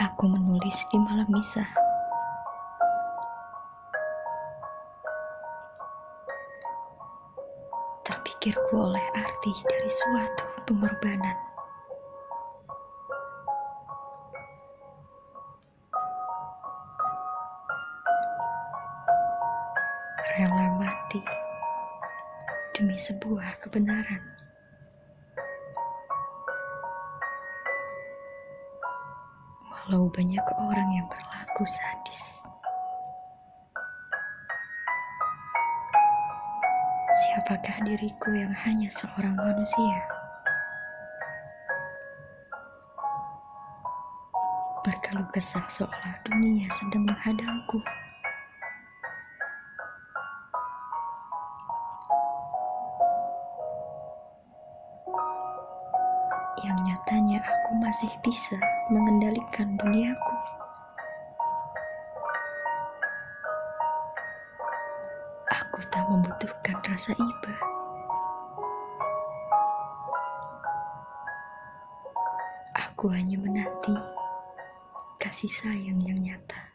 Aku menulis di malam misa. Terpikirku oleh arti dari suatu pengorbanan. Rela mati demi sebuah kebenaran. Walau banyak orang yang berlaku sadis. Siapakah diriku yang hanya seorang manusia? Berkeluh kesah seolah dunia sedang menghadangku. Yang nyatanya aku masih bisa mengendalikan duniaku. Aku tak membutuhkan rasa iba. Aku hanya menanti kasih sayang yang nyata.